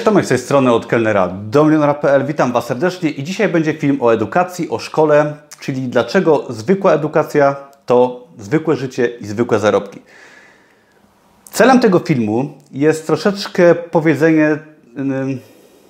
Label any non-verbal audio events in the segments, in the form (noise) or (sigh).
Cześć Tomek z tej strony od kelnera do milionera.pl. Witam Was serdecznie i dzisiaj będzie film o edukacji, o szkole, czyli dlaczego zwykła edukacja to zwykłe życie i zwykłe zarobki. Celem tego filmu jest troszeczkę powiedzenie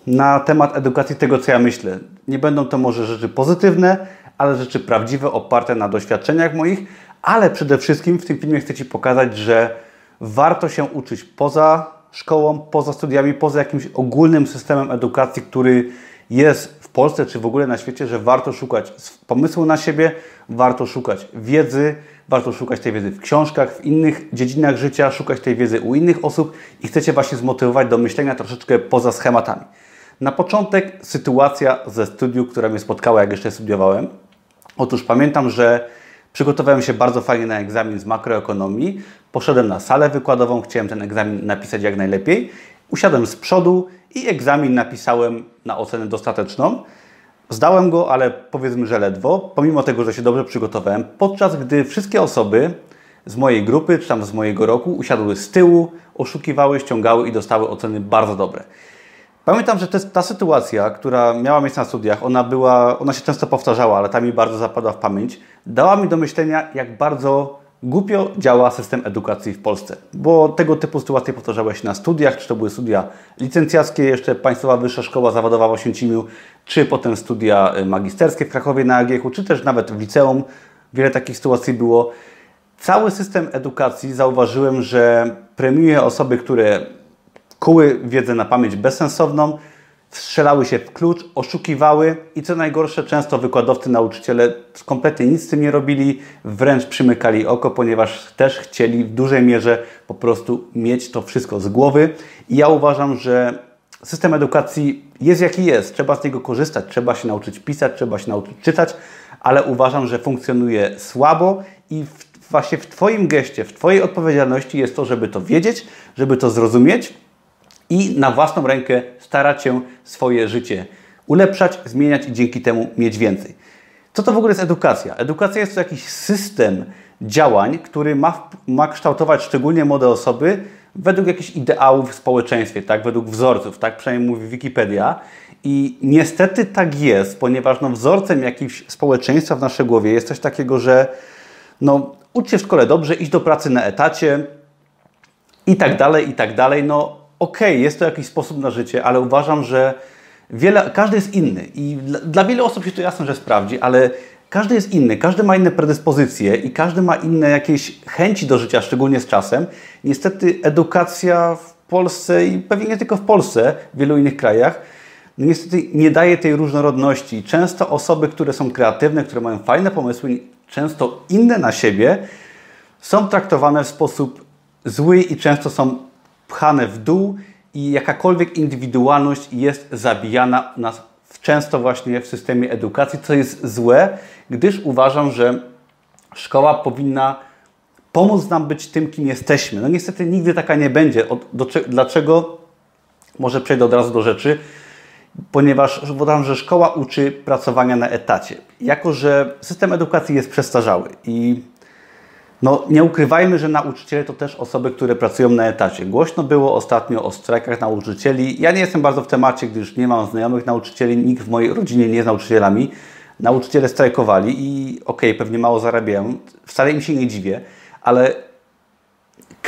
na temat edukacji tego, co ja myślę. Nie będą to może rzeczy pozytywne, ale rzeczy prawdziwe, oparte na doświadczeniach moich, ale przede wszystkim w tym filmie chcę Ci pokazać, że warto się uczyć poza szkołą, poza studiami, poza jakimś ogólnym systemem edukacji, który jest w Polsce czy w ogóle na świecie, że warto szukać pomysłu na siebie, warto szukać wiedzy, warto szukać tej wiedzy w książkach, w innych dziedzinach życia, szukać tej wiedzy u innych osób i chcecie właśnie zmotywować do myślenia troszeczkę poza schematami. Na początek sytuacja ze studiów, która mnie spotkała, jak jeszcze studiowałem. Otóż pamiętam, że przygotowałem się bardzo fajnie na egzamin z makroekonomii. Poszedłem na salę wykładową, chciałem ten egzamin napisać jak najlepiej. Usiadłem z przodu i egzamin napisałem na ocenę dostateczną. Zdałem go, ale powiedzmy, że ledwo, pomimo tego, że się dobrze przygotowałem, podczas gdy wszystkie osoby z mojej grupy, czy tam z mojego roku, usiadły z tyłu, oszukiwały, ściągały i dostały oceny bardzo dobre. Pamiętam, że ta sytuacja, która miała miejsce na studiach, ona, była, ona się często powtarzała, ale ta mi bardzo zapadła w pamięć, dała mi do myślenia, jak bardzo głupio działa system edukacji w Polsce. Bo tego typu sytuacje powtarzały się na studiach, czy to były studia licencjackie, jeszcze Państwowa Wyższa Szkoła Zawodowa w Oświęcimiu, czy potem studia y, magisterskie w Krakowie na AGH, czy też nawet w liceum. Wiele takich sytuacji było. Cały system edukacji zauważyłem, że premiuje osoby, które kuły wiedzę na pamięć bezsensowną, strzelały się w klucz, oszukiwały i co najgorsze, często wykładowcy, nauczyciele kompletnie nic z tym nie robili, wręcz przymykali oko, ponieważ też chcieli w dużej mierze po prostu mieć to wszystko z głowy. I ja uważam, że system edukacji jest jaki jest, trzeba z niego korzystać, trzeba się nauczyć pisać, trzeba się nauczyć czytać, ale uważam, że funkcjonuje słabo i w, właśnie w Twoim geście, w Twojej odpowiedzialności jest to, żeby to wiedzieć, żeby to zrozumieć i na własną rękę starać się swoje życie ulepszać, zmieniać i dzięki temu mieć więcej. Co to w ogóle jest edukacja? Edukacja jest to jakiś system działań, który ma, ma kształtować szczególnie młode osoby według jakichś ideałów w społeczeństwie, tak? według wzorców, tak przynajmniej mówi Wikipedia. I niestety tak jest, ponieważ no, wzorcem jakimś społeczeństwa w naszej głowie jest coś takiego, że no, ucz się w szkole dobrze, idź do pracy na etacie i tak dalej, i tak dalej. No, okej, okay, jest to jakiś sposób na życie, ale uważam, że wiele, każdy jest inny i dla, dla wielu osób się to jasne, że sprawdzi, ale każdy jest inny, każdy ma inne predyspozycje i każdy ma inne jakieś chęci do życia, szczególnie z czasem. Niestety edukacja w Polsce i pewnie nie tylko w Polsce, w wielu innych krajach, no niestety nie daje tej różnorodności. Często osoby, które są kreatywne, które mają fajne pomysły, często inne na siebie, są traktowane w sposób zły i często są pchane w dół i jakakolwiek indywidualność jest zabijana nas często właśnie w systemie edukacji, co jest złe, gdyż uważam, że szkoła powinna pomóc nam być tym, kim jesteśmy. No niestety nigdy taka nie będzie. do, dlaczego? Może przejdę od razu do rzeczy. Ponieważ uważam, że szkoła uczy pracowania na etacie. Jako, że system edukacji jest przestarzały i no, nie ukrywajmy, że nauczyciele to też osoby, które pracują na etacie. Głośno było ostatnio o strajkach nauczycieli. Ja nie jestem bardzo w temacie, gdyż nie mam znajomych nauczycieli, nikt w mojej rodzinie nie jest nauczycielami. Nauczyciele strajkowali i okej, okay, pewnie mało zarabiają, wcale im się nie dziwię, ale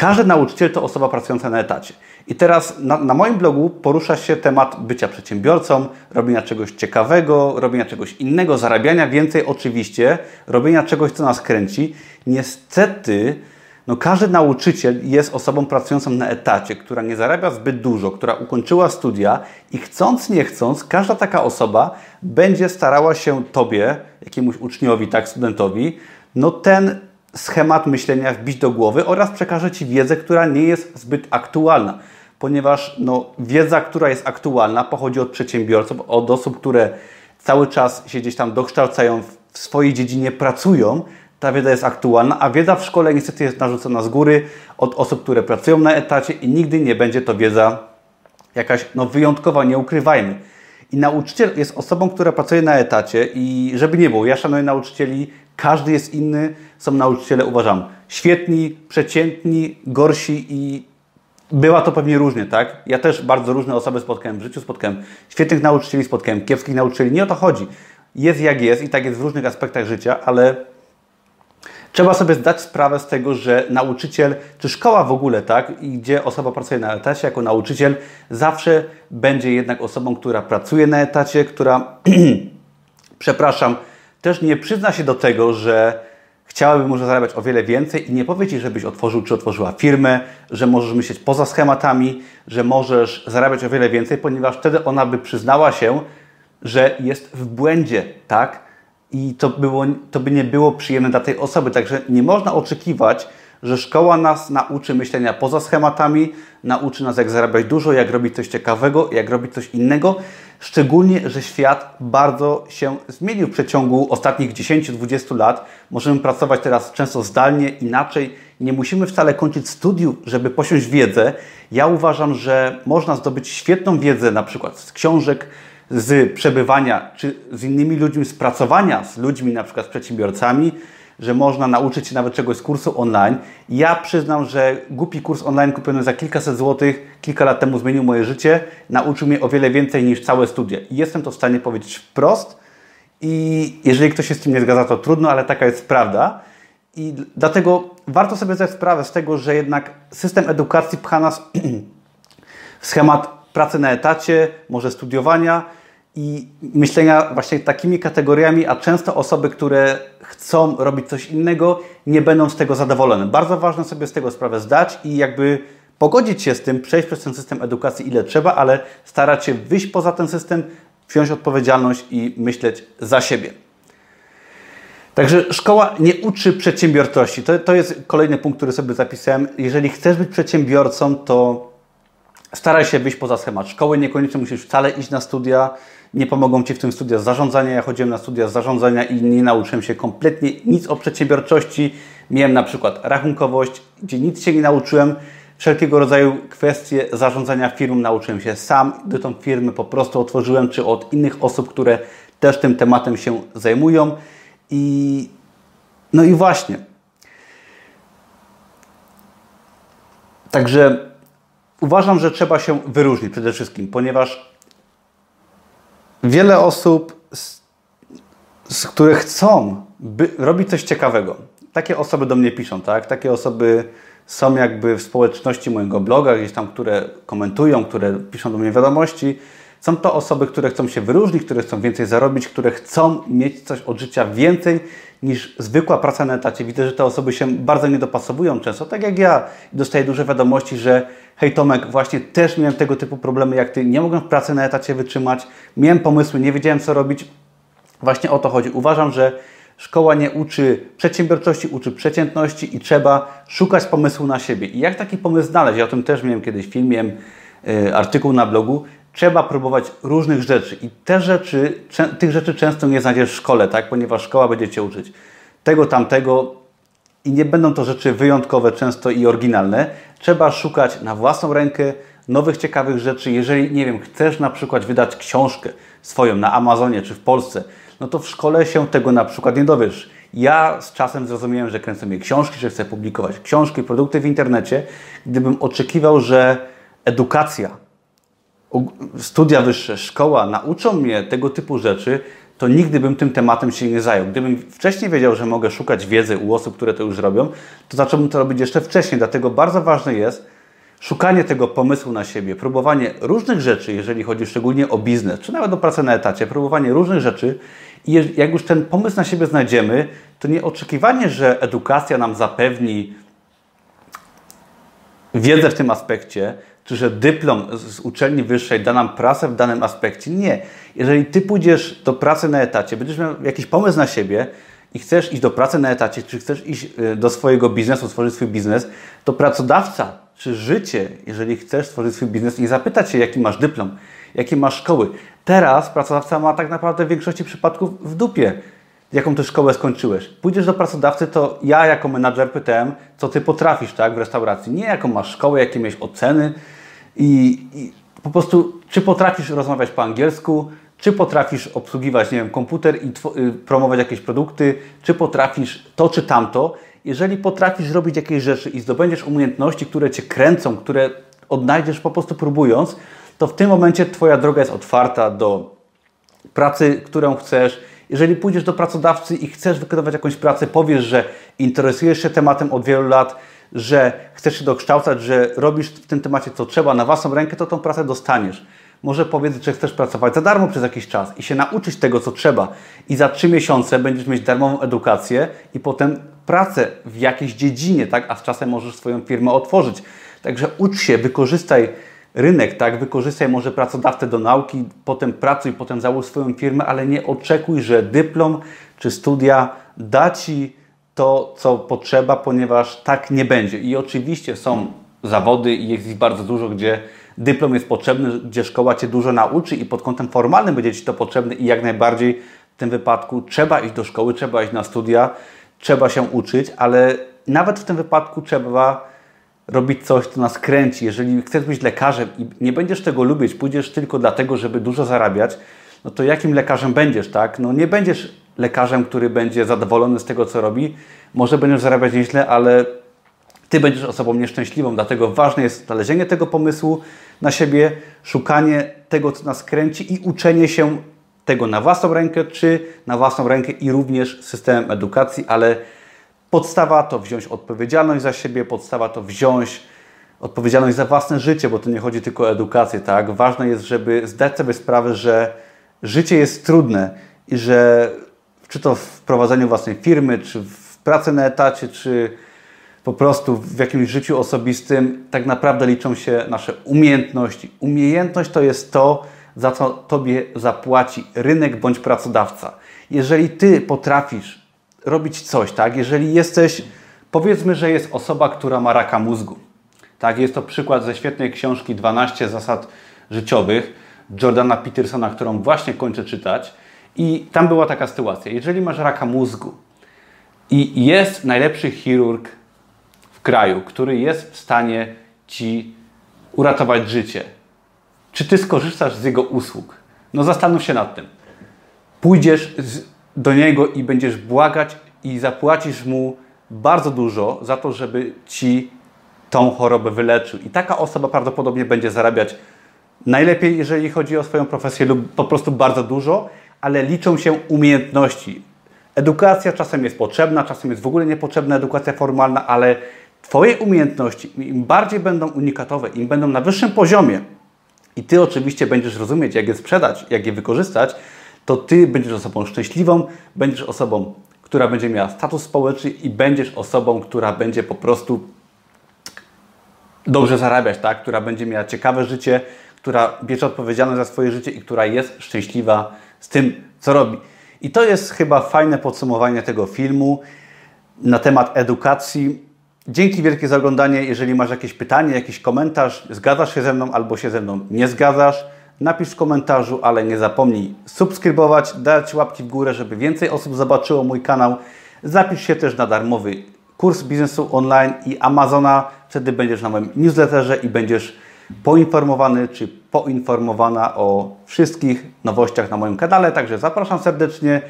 każdy nauczyciel to osoba pracująca na etacie. I teraz na, na, moim blogu porusza się temat bycia przedsiębiorcą, robienia czegoś ciekawego, robienia czegoś innego, zarabiania więcej oczywiście, robienia czegoś, co nas kręci. Niestety, no każdy nauczyciel jest osobą pracującą na etacie, która nie zarabia zbyt dużo, która ukończyła studia i chcąc, nie chcąc, każda taka osoba będzie starała się Tobie, jakiemuś uczniowi, tak, studentowi, no ten schemat myślenia wbić do głowy oraz przekaże Ci wiedzę, która nie jest zbyt aktualna. Ponieważ no, wiedza, która jest aktualna, pochodzi od przedsiębiorców, od osób, które cały czas się gdzieś tam dokształcają w swojej dziedzinie, pracują. Ta wiedza jest aktualna, a wiedza w szkole niestety jest narzucona z góry od osób, które pracują na etacie i nigdy nie będzie to wiedza jakaś no, wyjątkowa, nie ukrywajmy. I nauczyciel jest osobą, która pracuje na etacie i żeby nie było, ja szanuję nauczycieli, każdy jest inny. Są nauczyciele, uważam, świetni, przeciętni, gorsi i była to pewnie różnie, tak? Ja też bardzo różne osoby spotkałem w życiu, spotkałem świetnych nauczycieli, spotkałem kiepskich nauczycieli. Nie o to chodzi. Jest jak jest i tak jest w różnych aspektach życia, ale trzeba sobie zdać sprawę z tego, że nauczyciel, czy szkoła w ogóle, tak, gdzie osoba pracuje na etacie jako nauczyciel, zawsze będzie jednak osobą, która pracuje na etacie, która, (clears throat) przepraszam, też nie przyzna się do tego, że chciałaby może zarabiać o wiele więcej i nie powie Ci, żebyś otworzył czy otworzyła firmę, że możesz myśleć poza schematami, że możesz zarabiać o wiele więcej, ponieważ wtedy ona by przyznała się, że jest w błędzie, tak? I to, było, to by nie było przyjemne dla tej osoby. Także nie można oczekiwać, że szkoła nas nauczy myślenia poza schematami, nauczy nas jak zarabiać dużo, jak robić coś ciekawego, jak robić coś innego. Szczególnie, że świat bardzo się zmienił w przeciągu ostatnich 10-20 lat. Możemy pracować teraz często zdalnie, inaczej. Nie musimy wcale kończyć studiów, żeby posiąść wiedzę. Ja uważam, że można zdobyć świetną wiedzę na przykład z książek, z przebywania, czy z innymi ludźmi, z pracowania z ludźmi, na przykład z przedsiębiorcami, że można nauczyć się nawet czegoś z kursu online. Ja przyznam, że głupi kurs online kupiony za kilkaset złotych kilka lat temu zmienił moje życie, nauczył mnie o wiele więcej niż całe studia. Jestem to w stanie powiedzieć wprost i jeżeli ktoś się z tym nie zgadza, to trudno, ale taka jest prawda. I dlatego warto sobie zdać sprawę z tego, że jednak system edukacji pcha nas (clears throat) w schemat pracy na etacie, może studiowania, i myślenia właśnie takimi kategoriami, a często osoby, które chcą robić coś innego, nie będą z tego zadowolone. Bardzo ważne sobie z tego sprawę zdać i jakby pogodzić się z tym, przejść przez ten system edukacji ile trzeba, ale starać się wyjść poza ten system, wziąć odpowiedzialność i myśleć za siebie. Także szkoła nie uczy przedsiębiorczości. To, to jest kolejny punkt, który sobie zapisałem. Jeżeli chcesz być przedsiębiorcą, to staraj się wyjść poza schemat szkoły. Niekoniecznie musisz wcale iść na studia nie pomogą Ci w tym studia zarządzania. Ja chodziłem na studia zarządzania i nie nauczyłem się kompletnie nic o przedsiębiorczości. Miałem na przykład rachunkowość, gdzie nic się nie nauczyłem. Wszelkiego rodzaju kwestie zarządzania firm nauczyłem się sam, gdy tą firmę po prostu otworzyłem, czy od innych osób, które też tym tematem się zajmują. I no i właśnie. Także uważam, że trzeba się wyróżnić przede wszystkim, ponieważ wiele osób, z, z które chcą by, robić coś ciekawego. Takie osoby do mnie piszą, tak? Takie osoby są jakby w społeczności mojego bloga, gdzieś tam, które komentują, które piszą do mnie wiadomości. Są to osoby, które chcą się wyróżnić, które chcą więcej zarobić, które chcą mieć coś od życia więcej niż zwykła praca na etacie. Widzę, że te osoby się bardzo nie dopasowują często, tak jak ja. Dostaję duże wiadomości, że hej Tomek, właśnie też miałem tego typu problemy jak Ty, nie mogłem w pracy na etacie wytrzymać, miałem pomysły, nie wiedziałem co robić. Właśnie o to chodzi. Uważam, że szkoła nie uczy przedsiębiorczości, uczy przeciętności i trzeba szukać pomysłu na siebie. I jak taki pomysł znaleźć? Ja o tym też miałem kiedyś film, miałem yy, artykuł na blogu. Trzeba próbować różnych rzeczy i te rzeczy, tych rzeczy często nie znajdziesz w szkole, tak? ponieważ szkoła będzie Cię uczyć tego, tamtego, i nie będą to rzeczy wyjątkowe często i oryginalne. Trzeba szukać na własną rękę nowych, ciekawych rzeczy. Jeżeli, nie wiem, chcesz na przykład wydać książkę swoją na Amazonie czy w Polsce, no to w szkole się tego na przykład nie dowiesz. Ja z czasem zrozumiałem, że kręcę mnie książki, że chcę publikować książki, produkty w internecie, gdybym oczekiwał, że edukacja, studia wyższe, szkoła nauczą mnie tego typu rzeczy, to nigdy bym tym tematem się nie zajął. Gdybym wcześniej wiedział, że mogę szukać wiedzy u osób, które to już robią, to zacząłbym to robić jeszcze wcześniej. Dlatego bardzo ważne jest szukanie tego pomysłu na siebie, próbowanie różnych rzeczy, jeżeli chodzi szczególnie o biznes, czy nawet o pracę na etacie, próbowanie różnych rzeczy i jak już ten pomysł na siebie znajdziemy, to nie oczekiwanie, że edukacja nam zapewni wiedzę w tym aspekcie, czy że dyplom z uczelni wyższej da nam pracę w danym aspekcie. Nie. Jeżeli ty pójdziesz do pracy na etacie, będziesz miał jakiś pomysł na siebie i chcesz iść do pracy na etacie, czy chcesz iść y, do swojego biznesu, stworzyć swój biznes, to pracodawca czy życie, jeżeli chcesz stworzyć swój biznes, nie zapyta cię, jaki masz dyplom, jakie masz szkoły. Teraz pracodawca ma tak naprawdę w większości przypadków w dupie jaką ty szkołę skończyłeś. Pójdziesz do pracodawcy, to ja jako menadżer pytałem, co ty potrafisz tak, w restauracji. Nie jaką masz szkołę, jakie miałeś oceny i, i po prostu czy potrafisz rozmawiać po angielsku, czy potrafisz obsługiwać, nie wiem, komputer i y, promować jakieś produkty, czy potrafisz to czy tamto. Jeżeli potrafisz robić jakieś rzeczy i zdobędziesz umiejętności, które cię kręcą, które odnajdziesz po prostu próbując, to w tym momencie Twoja droga jest otwarta do pracy, którą chcesz. Jeżeli pójdziesz do pracodawcy i chcesz wykonywać jakąś pracę, powiesz, że interesujesz się tematem od wielu lat, że chcesz się dokształcać, że robisz w tym temacie co trzeba na własną rękę, to tą pracę dostaniesz. Może powiedz, że chcesz pracować za darmo przez jakiś czas i się nauczyć tego, co trzeba. I za trzy miesiące będziesz mieć darmową edukację i potem pracę w jakiejś dziedzinie, tak? A z czasem możesz swoją firmę otworzyć. Także ucz się, wykorzystaj rynek, tak? Wykorzystaj może pracodawcę do nauki, potem pracuj, potem załóż swoją firmę, ale nie oczekuj, że dyplom czy studia da Ci to, co potrzeba, ponieważ tak nie będzie. I oczywiście są zawody i jest ich bardzo dużo, gdzie dyplom jest potrzebny, gdzie szkoła Cię dużo nauczy i pod kątem formalnym będzie Ci to potrzebne i jak najbardziej w tym wypadku trzeba iść do szkoły, trzeba iść na studia, trzeba się uczyć, ale nawet w tym wypadku trzeba robić coś, co nas kręci. Jeżeli chcesz być lekarzem i nie będziesz tego lubić, pójdziesz tylko dlatego, żeby dużo zarabiać, no to jakim lekarzem będziesz, tak? No nie będziesz lekarzem, który będzie zadowolony z tego, co robi. Może będziesz zarabiać nieźle, ale ty będziesz osobą nieszczęśliwą. Dlatego ważne jest znalezienie tego pomysłu na siebie, szukanie tego, co nas kręci i uczenie się tego na własną rękę, czy na własną rękę i również systemem edukacji, ale podstawa to wziąć odpowiedzialność za siebie, podstawa to wziąć odpowiedzialność za własne życie, bo to nie chodzi tylko o edukację, tak? Ważne jest, żeby zdać sobie sprawę, że życie jest trudne i że czy to w prowadzeniu własnej firmy, czy w pracy na etacie, czy po prostu w jakimś życiu osobistym, tak naprawdę liczą się nasze umiejętności. Umiejętność to jest to, za co Tobie zapłaci rynek bądź pracodawca. Jeżeli Ty potrafisz robić coś, tak, jeżeli jesteś, powiedzmy, że jest osoba, która ma raka mózgu, tak, jest to przykład ze świetnej książki 12 zasad życiowych Jordana Petersona, którą właśnie kończę czytać i tam była taka sytuacja, jeżeli masz raka mózgu i jest najlepszy chirurg w kraju, który jest w stanie Ci uratować życie, czy Ty skorzystasz z jego usług? No zastanów się nad tym. Pójdziesz do niego i będziesz błagać i zapłacisz mu bardzo dużo za to, żeby Ci tą chorobę wyleczył. I taka osoba prawdopodobnie będzie zarabiać najlepiej, jeżeli chodzi o swoją profesję, lub po prostu bardzo dużo, ale liczą się umiejętności. Edukacja czasem jest potrzebna, czasem jest w ogóle niepotrzebna edukacja formalna, ale Twoje umiejętności, im bardziej będą unikatowe, im będą na wyższym poziomie, i Ty oczywiście będziesz rozumieć, jak je sprzedać, jak je wykorzystać, to Ty będziesz osobą szczęśliwą, będziesz osobą, która będzie miała status społeczny i będziesz osobą, która będzie po prostu dobrze zarabiać, tak? która będzie miała ciekawe życie, która bierze odpowiedzialność za swoje życie i która jest szczęśliwa z tym, co robi. I to jest chyba fajne podsumowanie tego filmu na temat edukacji. Dzięki wielkie za oglądanie. Jeżeli masz jakieś pytanie, jakiś komentarz, zgadzasz się ze mną albo się ze mną nie zgadzasz, napisz w komentarzu, ale nie zapomnij subskrybować, dać łapki w górę, żeby więcej osób zobaczyło mój kanał. Zapisz się też na darmowy kurs biznesu online i Amazona. Wtedy będziesz na moim newsletterze i będziesz poinformowany czy poinformowana o wszystkich nowościach na moim kanale. Także zapraszam serdecznie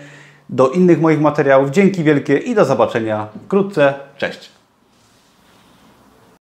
do innych moich materiałów. Dzięki wielkie i do zobaczenia wkrótce. Cześć!